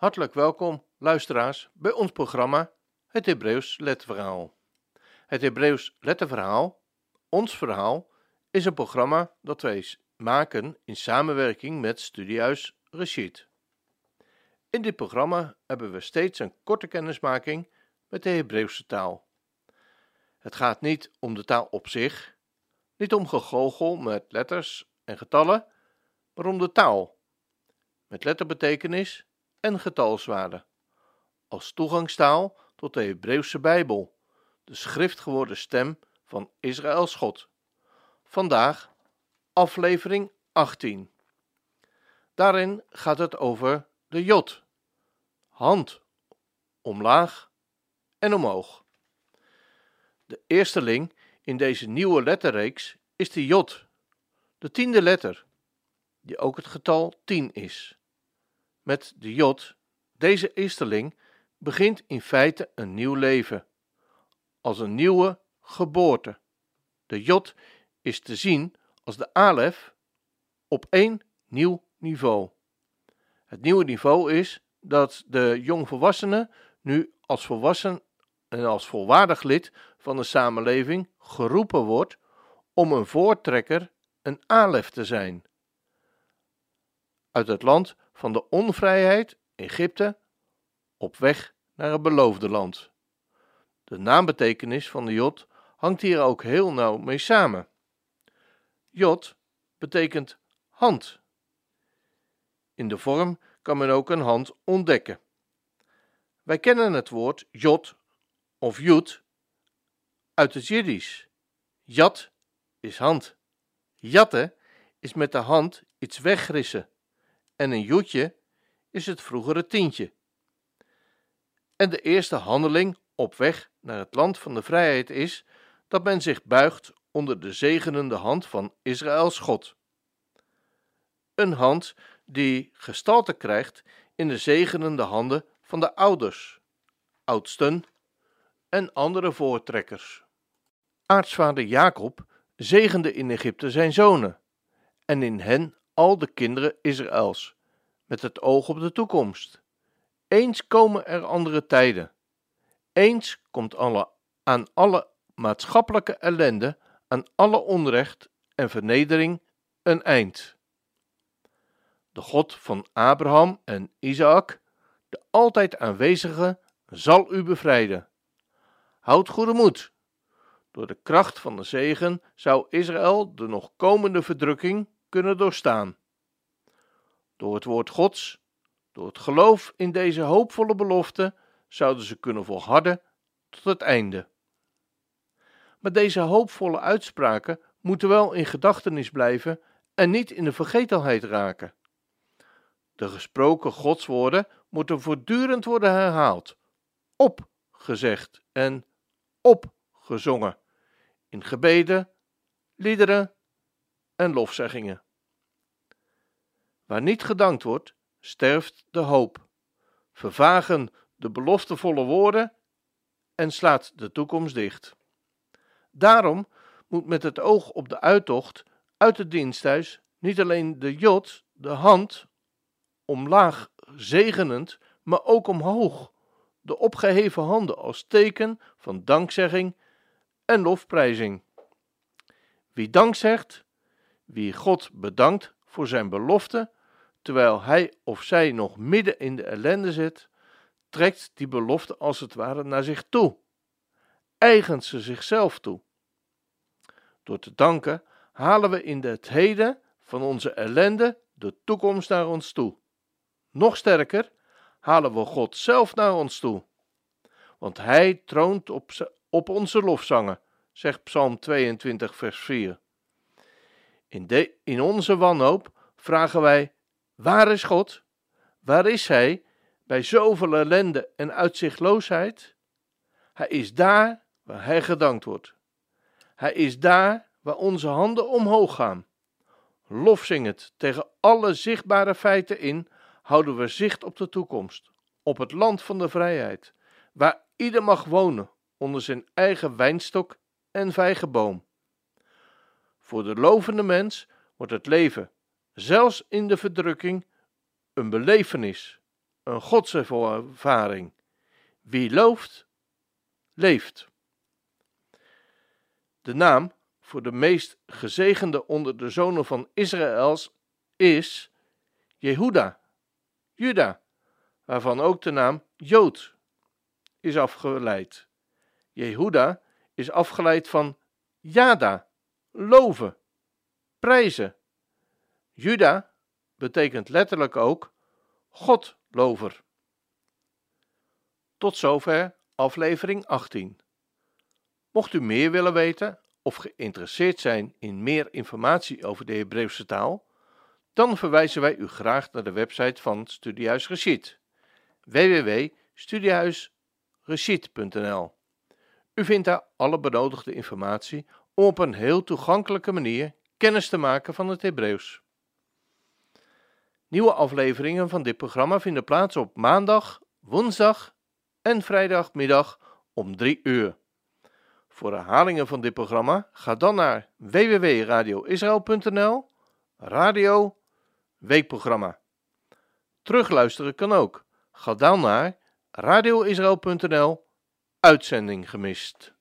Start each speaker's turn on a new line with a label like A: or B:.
A: Hartelijk welkom, luisteraars, bij ons programma Het Hebreeuws Letterverhaal. Het Hebreeuws Letterverhaal, ons verhaal, is een programma dat wij maken in samenwerking met Studiehuis Rashid. In dit programma hebben we steeds een korte kennismaking met de Hebreeuwse taal. Het gaat niet om de taal op zich, niet om gegoochel met letters en getallen, maar om de taal, met letterbetekenis en getalswaarde, als toegangstaal tot de Hebreeuwse Bijbel, de schriftgeworden stem van Israëls God. Vandaag aflevering 18. Daarin gaat het over de jot, hand omlaag en omhoog. De eerste ling in deze nieuwe letterreeks is de jot, de tiende letter, die ook het getal 10 is. Met de jot, deze eersteling, begint in feite een nieuw leven, als een nieuwe geboorte. De jot is te zien als de alef op één nieuw niveau. Het nieuwe niveau is dat de jongvolwassene nu als volwassen en als volwaardig lid van de samenleving geroepen wordt om een voortrekker, een alef te zijn. Uit het land van de onvrijheid, Egypte, op weg naar het beloofde land. De naambetekenis van de Jod hangt hier ook heel nauw mee samen. Jod betekent hand. In de vorm kan men ook een hand ontdekken. Wij kennen het woord Jod of Jud uit het Jiddisch. Jat is hand. Jatte is met de hand iets wegrissen en een joetje is het vroegere tientje. En de eerste handeling op weg naar het land van de vrijheid is dat men zich buigt onder de zegenende hand van Israëls God. Een hand die gestalte krijgt in de zegenende handen van de ouders, oudsten en andere voortrekkers. Aartsvader Jacob zegende in Egypte zijn zonen en in hen al de kinderen Israëls, met het oog op de toekomst. Eens komen er andere tijden. Eens komt alle, aan alle maatschappelijke ellende, aan alle onrecht en vernedering een eind. De God van Abraham en Isaac, de altijd aanwezige, zal u bevrijden. Houd goede moed. Door de kracht van de zegen zou Israël de nog komende verdrukking kunnen doorstaan. Door het woord Gods, door het geloof in deze hoopvolle belofte, zouden ze kunnen volharden tot het einde. Maar deze hoopvolle uitspraken moeten wel in gedachtenis blijven en niet in de vergetelheid raken. De gesproken godswoorden moeten voortdurend worden herhaald, opgezegd en opgezongen, in gebeden, liederen en lofzeggingen. Waar niet gedankt wordt, sterft de hoop, vervagen de beloftevolle woorden en slaat de toekomst dicht. Daarom moet met het oog op de uittocht uit het diensthuis niet alleen de jot, de hand, omlaag zegenend, maar ook omhoog, de opgeheven handen als teken van dankzegging en lofprijzing. Wie dank zegt, wie God bedankt voor zijn belofte, terwijl hij of zij nog midden in de ellende zit, trekt die belofte als het ware naar zich toe, eigent ze zichzelf toe. Door te danken halen we in het heden van onze ellende de toekomst naar ons toe. Nog sterker, halen we God zelf naar ons toe. Want Hij troont op, op onze lofzangen, zegt Psalm 22, vers 4. In, de, in onze wanhoop vragen wij: waar is God? Waar is Hij bij zoveel ellende en uitzichtloosheid? Hij is daar waar Hij gedankt wordt. Hij is daar waar onze handen omhoog gaan. Lofzingend tegen alle zichtbare feiten in, houden we zicht op de toekomst, op het land van de vrijheid, waar ieder mag wonen onder zijn eigen wijnstok en vijgenboom. Voor de lovende mens wordt het leven, zelfs in de verdrukking, een belevenis, een godservaring. Wie looft, leeft. De naam voor de meest gezegende onder de zonen van Israëls is Jehuda, Juda, waarvan ook de naam Jood is afgeleid. Jehuda is afgeleid van Jada, loven, prijzen. Juda betekent letterlijk ook Godlover. Tot zover aflevering 18. Mocht u meer willen weten of geïnteresseerd zijn in meer informatie over de Hebreeuwse taal, dan verwijzen wij u graag naar de website van Studiehuis Rashid www.studiehuisrashid.nl U vindt daar alle benodigde informatie om op een heel toegankelijke manier kennis te maken van het Hebreeuws. Nieuwe afleveringen van dit programma vinden plaats op maandag, woensdag en vrijdagmiddag om 3 uur. Voor herhalingen van dit programma ga dan naar www.radioisrael.nl Radio Weekprogramma. Terugluisteren kan ook. Ga dan naar radioisrael.nl Uitzending gemist.